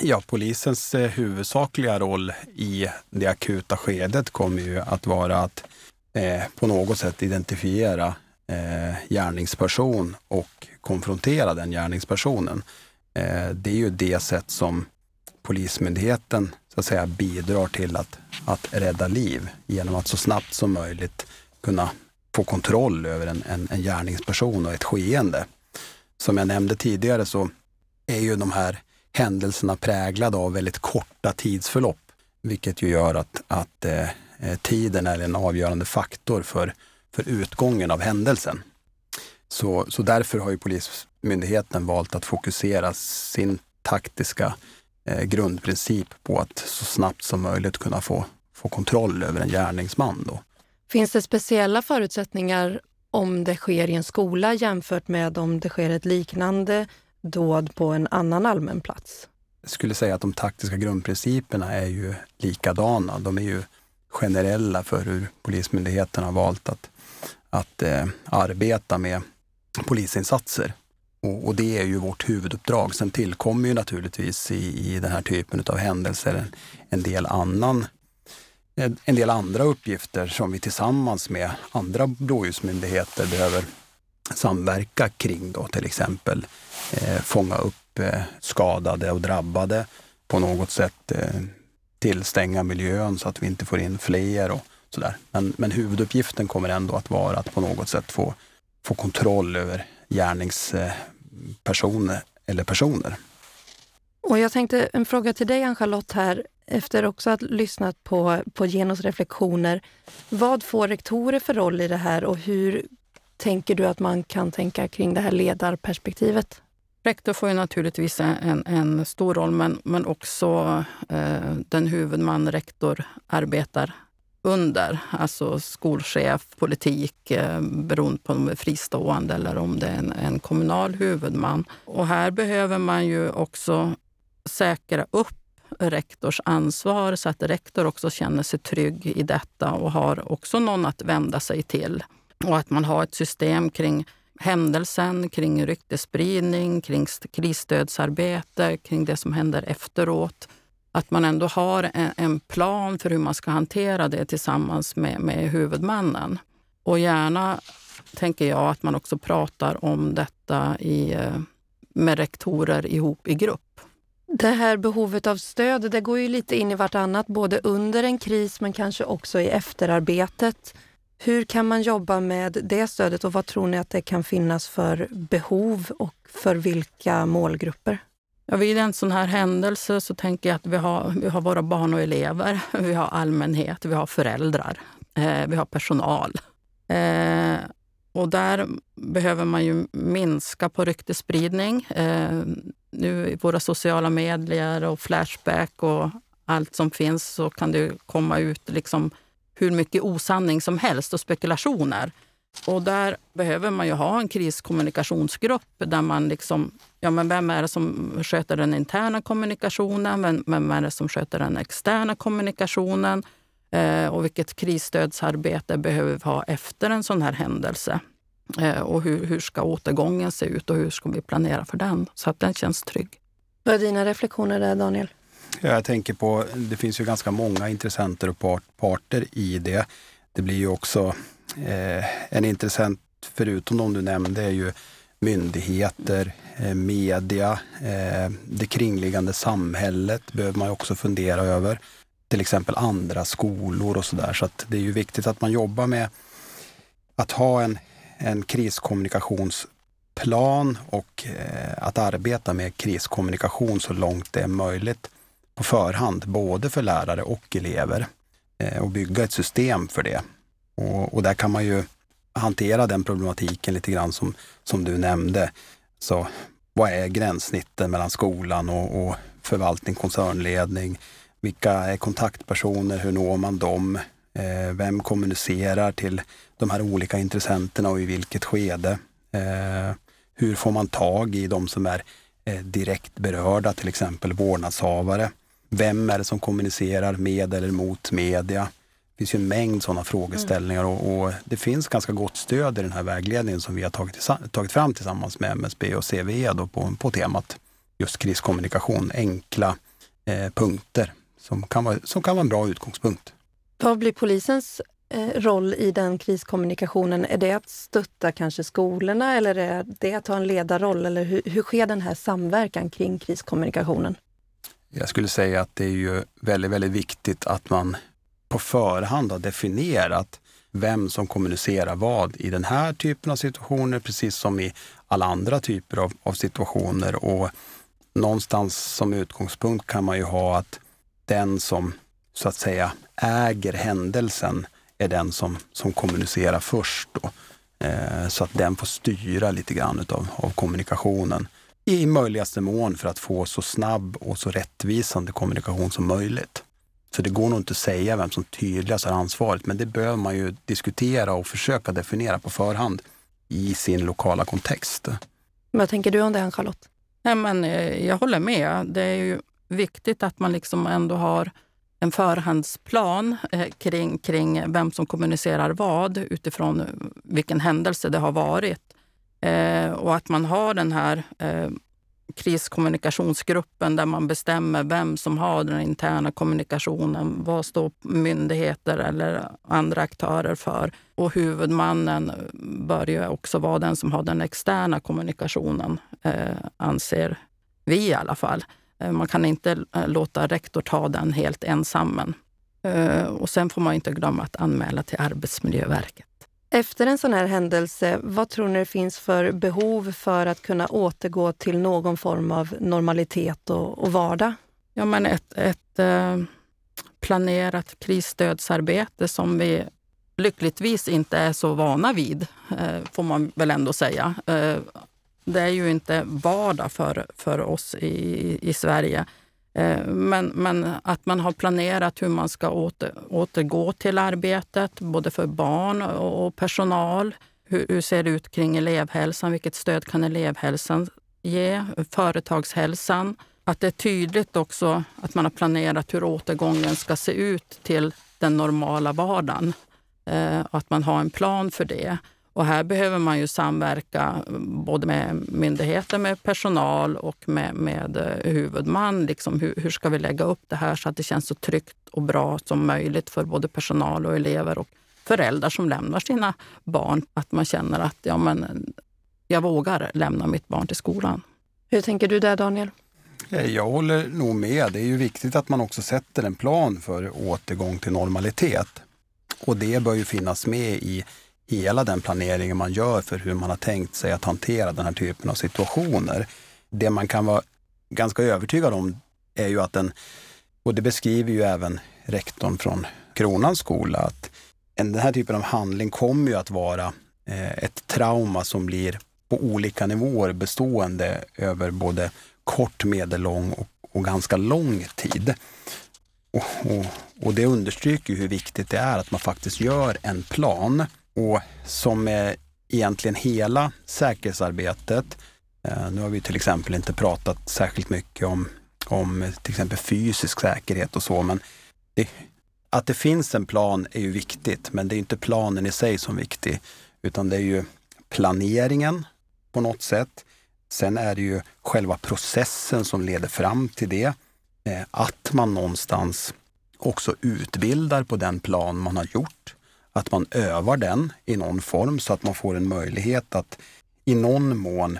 Ja, polisens eh, huvudsakliga roll i det akuta skedet kommer ju att vara att eh, på något sätt identifiera eh, gärningsperson och konfrontera den gärningspersonen. Eh, det är ju det sätt som Polismyndigheten så att säga, bidrar till att, att rädda liv genom att så snabbt som möjligt kunna få kontroll över en, en, en gärningsperson och ett skeende. Som jag nämnde tidigare så är ju de här händelserna präglade av väldigt korta tidsförlopp, vilket ju gör att, att eh, tiden är en avgörande faktor för, för utgången av händelsen. Så, så därför har ju polis Polismyndigheten valt att fokusera sin taktiska eh, grundprincip på att så snabbt som möjligt kunna få, få kontroll över en gärningsman. Då. Finns det speciella förutsättningar om det sker i en skola jämfört med om det sker ett liknande dåd på en annan allmän plats? Jag skulle säga att de taktiska grundprinciperna är ju likadana. De är ju generella för hur Polismyndigheten har valt att, att eh, arbeta med polisinsatser. Och, och, det är ju vårt huvuduppdrag. Sen tillkommer ju naturligtvis i, i den här typen av händelser en, en del annan en del andra uppgifter som vi tillsammans med andra blåljusmyndigheter behöver samverka kring. Då, till exempel eh, fånga upp eh, skadade och drabbade på något sätt, eh, tillstänga miljön så att vi inte får in fler och sådär. Men, men huvuduppgiften kommer ändå att vara att på något sätt få, få kontroll över eh, gärningspersoner eller personer. Och jag tänkte en fråga till dig Ann-Charlotte här, efter också att ha lyssnat på, på Genos reflektioner. Vad får rektorer för roll i det här och hur tänker du att man kan tänka kring det här ledarperspektivet? Rektor får ju naturligtvis en, en stor roll, men, men också eh, den huvudman rektor arbetar under. Alltså skolchef, politik, eh, beroende på om det är fristående eller om det är en, en kommunal huvudman. Och här behöver man ju också säkra upp rektors ansvar så att rektor också känner sig trygg i detta och har också någon att vända sig till. Och att man har ett system kring händelsen, kring ryktesspridning, kring krisstödsarbete, kring det som händer efteråt. Att man ändå har en, plan för hur man ska hantera det tillsammans med, med huvudmannen. Och gärna, tänker jag, att man också pratar om detta i, eh, med rektorer ihop i grupp. Det här behovet av stöd, det går ju lite in i vartannat, både under en kris men kanske också i efterarbetet. Hur kan man jobba med det stödet och vad tror ni att det kan finnas för behov och för vilka målgrupper? Ja, vid en sån här händelse så tänker jag att vi har, vi har våra barn och elever, vi har allmänhet, vi har föräldrar, eh, vi har personal. Eh, och där behöver man ju minska på ryktesspridning. Eh, nu i våra sociala medier och Flashback och allt som finns så kan det komma ut liksom hur mycket osanning som helst och spekulationer. Och där behöver man ju ha en kriskommunikationsgrupp där man liksom, ja men vem är det som sköter den interna kommunikationen? Vem, vem är det som sköter den externa kommunikationen? Eh, och vilket krisstödsarbete behöver vi ha efter en sån här händelse? Eh, och hur, hur ska återgången se ut och hur ska vi planera för den så att den känns trygg? Vad är dina reflektioner där, Daniel? Jag tänker på, det finns ju ganska många intressenter och part, parter i det. Det blir ju också eh, en intressent, förutom de du nämnde, är ju myndigheter, eh, media, eh, det kringliggande samhället behöver man också fundera över. Till exempel andra skolor och sådär. Så att det är ju viktigt att man jobbar med att ha en, en kriskommunikationsplan och eh, att arbeta med kriskommunikation så långt det är möjligt på förhand, både för lärare och elever eh, och bygga ett system för det. Och, och, där kan man ju hantera den problematiken lite grann som, som du nämnde. Så vad är gränssnitten mellan skolan och, och förvaltning, koncernledning? Vilka är kontaktpersoner? Hur når man dem? Eh, vem kommunicerar till de här olika intressenterna och i vilket skede? Eh, hur får man tag i de som är eh, direkt berörda, till exempel vårdnadshavare? Vem är det som kommunicerar med eller mot media? Det finns ju en mängd sådana frågeställningar och, och, det finns ganska gott stöd i den här vägledningen som vi har tagit, tagit fram tillsammans med MSB och CVE då på, på temat just kriskommunikation, enkla eh, punkter som kan, vara, som kan vara en bra utgångspunkt. Vad blir polisens eh, roll i den kriskommunikationen? Är det att stötta kanske skolorna eller är det att ha en ledarroll? Eller hur, hur sker den här samverkan kring kriskommunikationen? Jag skulle säga att det är ju väldigt, väldigt viktigt att man på förhand har definierat vem som kommunicerar vad i den här typen av situationer, precis som i alla andra typer av, av situationer. Och någonstans som utgångspunkt kan man ju ha att den som så att säga äger händelsen är den som, som kommunicerar först. Då. Eh, så att den får styra lite grann utav, av kommunikationen i möjligaste mån för att få så snabb och så rättvisande kommunikation som möjligt. Så det går nog inte att säga vem som tydligast har ansvaret, men det behöver man ju diskutera och försöka definiera på förhand i sin lokala kontext. Vad tänker du om det, Charlotte? Nej, men, eh, jag håller med. Det är ju viktigt att man liksom ändå har en förhandsplan eh, kring, kring vem som kommunicerar vad utifrån vilken händelse det har varit. Eh, och att man har den här eh, kriskommunikationsgruppen där man bestämmer vem som har den interna kommunikationen. Vad står myndigheter eller andra aktörer för? Och huvudmannen bör ju också vara den som har den externa kommunikationen, eh, anser vi i alla fall. Eh, man kan inte eh, låta rektor ta den helt ensam. Eh, och sen får man inte glömma att anmäla till Arbetsmiljöverket. Efter en sån här händelse, vad tror ni det finns för behov för att kunna återgå till någon form av normalitet och, och vardag? Ja, men ett, ett eh, planerat krisstödsarbete som vi lyckligtvis inte är så vana vid, eh, får man väl ändå säga. Eh, det är ju inte vardag för, för oss i, i Sverige. Eh, men, men, att man har planerat hur man ska åter, återgå till arbetet, både för barn och personal. Hur, hur, ser det ut kring elevhälsan? Vilket stöd kan elevhälsan ge? Företagshälsan. Att det är tydligt också att man har planerat hur återgången ska se ut till den normala vardagen. Eh, att man har en plan för det. Och här behöver man ju samverka både med myndigheter, med personal och med, med eh, huvudman. Liksom hur, hur, ska vi lägga upp det här så att det känns så tryggt och bra som möjligt för både personal och elever och föräldrar som lämnar sina barn. Att man känner att ja, men, jag vågar lämna mitt barn till skolan. Hur tänker du där Daniel? Eh, jag håller nog med. Det är ju viktigt att man också sätter en plan för återgång till normalitet. Och det bör ju finnas med i hela den planeringen man gör för hur man har tänkt sig att hantera den här typen av situationer. Det man kan vara ganska övertygad om är ju att den, och det beskriver ju även rektorn från Kronans skola, att den här typen av handling kommer ju att vara eh, ett trauma som blir på olika nivåer bestående över både kort, medellång och, och ganska lång tid. Och, och, och, det understryker hur viktigt det är att man faktiskt gör en plan och som är egentligen hela säkerhetsarbetet. Eh, nu har vi till exempel inte pratat särskilt mycket om, om till exempel fysisk säkerhet och så, men det, att det finns en plan är ju viktigt, men det är inte planen i sig som är viktig, utan det är ju planeringen på något sätt. Sen är det ju själva processen som leder fram till det. Eh, att man någonstans också utbildar på den plan man har gjort att man övar den i någon form så att man får en möjlighet att i någon mån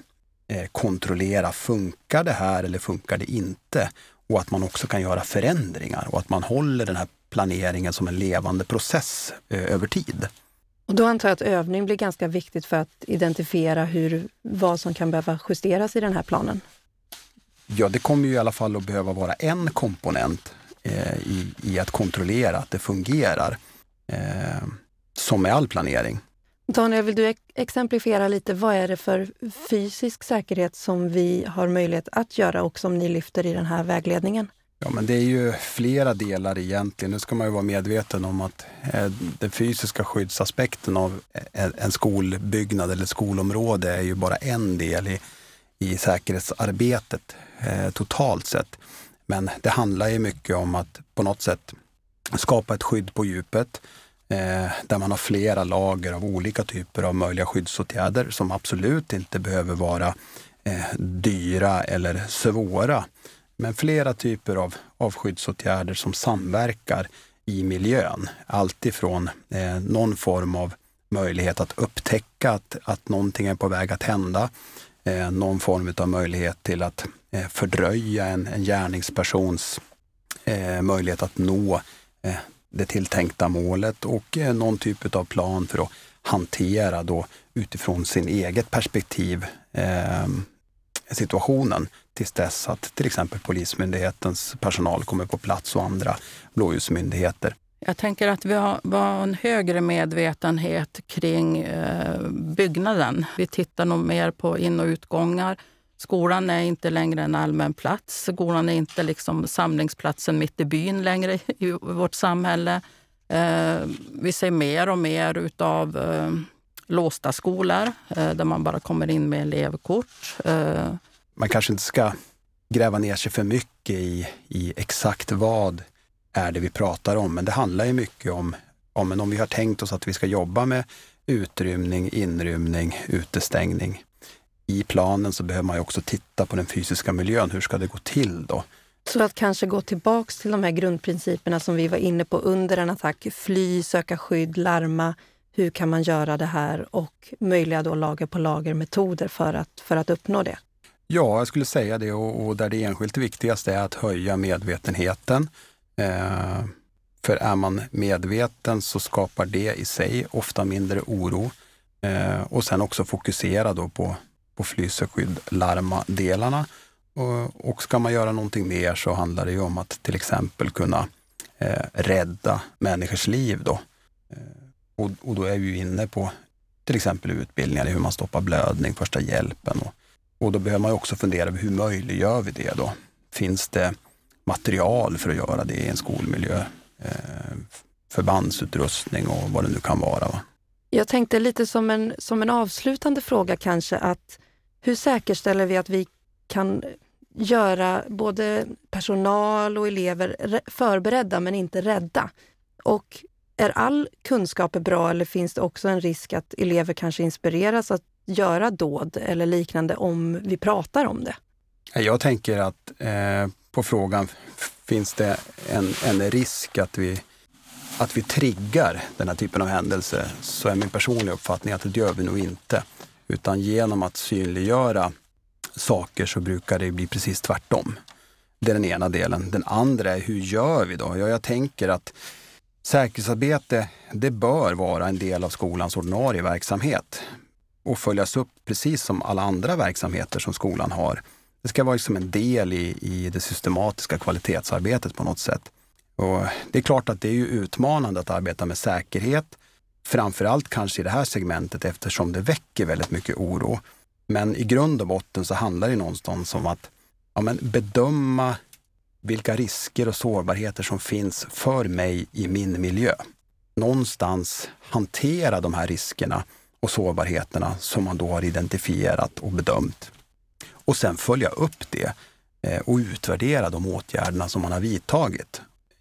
eh, kontrollera, funkar det här eller funkar det inte? Och att man också kan göra förändringar och att man håller den här planeringen som en levande process eh, över tid. Och då antar jag att övning blir ganska viktigt för att identifiera hur, vad som kan behöva justeras i den här planen? Ja, det kommer ju i alla fall att behöva vara en komponent eh, i, i, att kontrollera att det fungerar. Eh, som med all planering. Daniel, vill du exemplifiera lite, vad är det för fysisk säkerhet som vi har möjlighet att göra och som ni lyfter i den här vägledningen? Ja, men det är ju flera delar egentligen. Nu ska man ju vara medveten om att eh, den fysiska skyddsaspekten av eh, en skolbyggnad eller skolområde är ju bara en del i, i säkerhetsarbetet eh, totalt sett. Men det handlar ju mycket om att på något sätt skapa ett skydd på djupet Eh, där man har flera lager av olika typer av möjliga skyddsåtgärder som absolut inte behöver vara eh, dyra eller svåra. Men flera typer av, av skyddsåtgärder som samverkar i miljön. Alltifrån eh, någon form av möjlighet att upptäcka att, att någonting är på väg att hända. Eh, någon form av möjlighet till att eh, fördröja en, en gärningspersons eh, möjlighet att nå eh, det tilltänkta målet och eh, någon typ av plan för att hantera då utifrån sin eget perspektiv eh, situationen tills dess att till exempel Polismyndighetens personal kommer på plats och andra blåljusmyndigheter. Jag tänker att vi har, har en högre medvetenhet kring eh, byggnaden. Vi tittar nog mer på in och utgångar. Skolan är inte längre en allmän plats. Skolan är inte liksom samlingsplatsen mitt i byn längre i vårt samhälle. Eh, vi ser mer och mer av eh, låsta skolor eh, där man bara kommer in med elevkort. Man kanske inte ska gräva ner sig för mycket i, i exakt vad är det vi pratar om. Men det handlar ju mycket om, om, om vi har tänkt oss att vi ska jobba med utrymning, inrymning, utestängning. I planen så behöver man också titta på den fysiska miljön. Hur ska det gå till då? Så att kanske gå tillbaks till de här grundprinciperna som vi var inne på under en attack. Fly, söka skydd, larma. Hur kan man göra det här? Och möjliga då lager på lager metoder för att, för att uppnå det. Ja, jag skulle säga det och, och där det enskilt viktigaste är att höja medvetenheten. Eh, för är man medveten så skapar det i sig ofta mindre oro. Eh, och sen också fokusera då på, på flyseskydd, larma-delarna. Och, och ska man göra någonting mer så handlar det ju om att till exempel kunna eh, rädda människors liv. Då. Eh, och, och då är vi inne på till exempel utbildningar i hur man stoppar blödning, första hjälpen och och då behöver man också fundera över hur möjliggör vi det då? Finns det material för att göra det i en skolmiljö? Eh, förbandsutrustning och vad det nu kan vara. Va? Jag tänkte lite som en, som en avslutande fråga kanske att hur säkerställer vi att vi kan göra både personal och elever förberedda men inte rädda? Och är all kunskap bra eller finns det också en risk att elever kanske inspireras att göra dåd eller liknande om vi pratar om det? Jag tänker att eh, på frågan, finns det en, en risk att vi, att vi triggar den här typen av händelser? Så är min personliga uppfattning att det gör vi nog inte. Utan genom att synliggöra saker så brukar det bli precis tvärtom. Det är den ena delen. Den andra är hur gör vi då? Ja, jag tänker att säkerhetsarbete, det bör vara en del av skolans ordinarie verksamhet och följas upp precis som alla andra verksamheter som skolan har. Det ska vara liksom en del i, i det systematiska kvalitetsarbetet på något sätt. Och det är klart att det är utmanande att arbeta med säkerhet. Framförallt kanske i det här segmentet eftersom det väcker väldigt mycket oro. Men i grund och botten så handlar det någonstans om att ja, men bedöma vilka risker och sårbarheter som finns för mig i min miljö. Någonstans hantera de här riskerna och sårbarheterna som man då har identifierat och bedömt. Och sen följa upp det eh, och utvärdera de åtgärderna som man har vidtagit.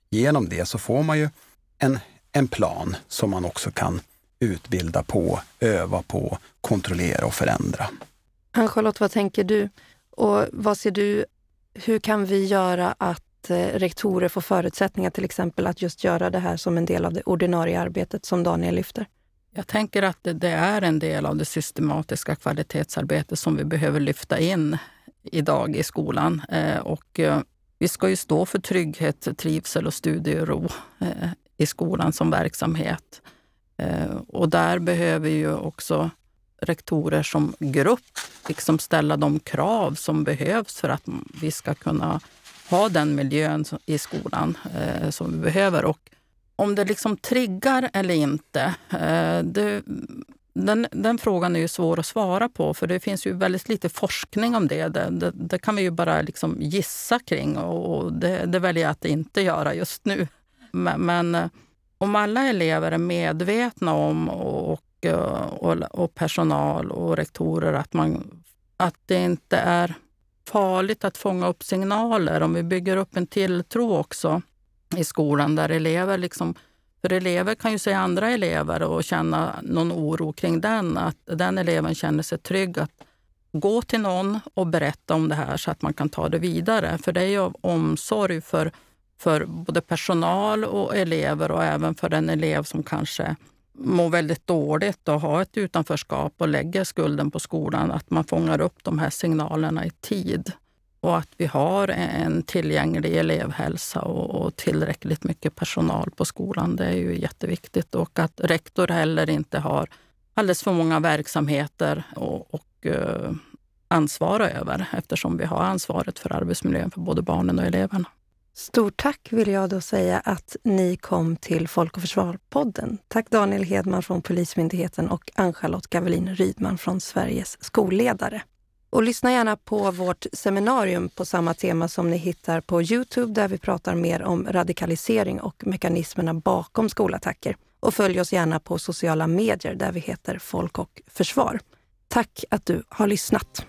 Genom det så får man ju en, en plan som man också kan utbilda på, öva på, kontrollera och förändra. Ann-Charlotte, vad tänker du? Och vad ser du, hur kan vi göra att eh, rektorer får förutsättningar till exempel att just göra det här som en del av det ordinarie arbetet som Daniel lyfter? Jag tänker att det, är en del av det systematiska kvalitetsarbetet som vi behöver lyfta in idag i skolan. Eh, och eh, vi ska ju stå för trygghet, trivsel och studiero i skolan som verksamhet. Eh, och där behöver ju också rektorer som grupp liksom ställa de krav som behövs för att vi ska kunna ha den miljön i skolan eh, som vi behöver. Och om det liksom triggar eller inte, eh, det, den, den, frågan är ju svår att svara på för det finns ju väldigt lite forskning om det. Det, det, det kan vi ju bara liksom gissa kring och det, det väljer jag att inte göra just nu. Men, men om alla elever är medvetna om och, och, och, personal och rektorer att, man, att det inte är farligt att fånga upp signaler, om vi bygger upp en tilltro också i skolan där elever liksom för elever kan ju se andra elever och känna någon oro kring den. Att den eleven känner sig trygg att gå till någon och berätta om det här så att man kan ta det vidare. För det är ju av omsorg för, för både personal och elever och även för en elev som kanske mår väldigt dåligt och har ett utanförskap och lägger skulden på skolan, att man fångar upp de här signalerna i tid. Och att vi har en tillgänglig elevhälsa och, och tillräckligt mycket personal på skolan, det är ju jätteviktigt. Och att rektor heller inte har alldeles för många verksamheter och, och eh, ansvara över eftersom vi har ansvaret för arbetsmiljön för både barnen och eleverna. Stort tack vill jag då säga att ni kom till Folk och Försvar-podden. Tack Daniel Hedman från Polismyndigheten och Ann-Charlotte Gavelin Rydman från Sveriges skolledare. Och lyssna gärna på vårt seminarium på samma tema som ni hittar på Youtube där vi pratar mer om radikalisering och mekanismerna bakom skolattacker. Och följ oss gärna på sociala medier där vi heter Folk och Försvar. Tack att du har lyssnat.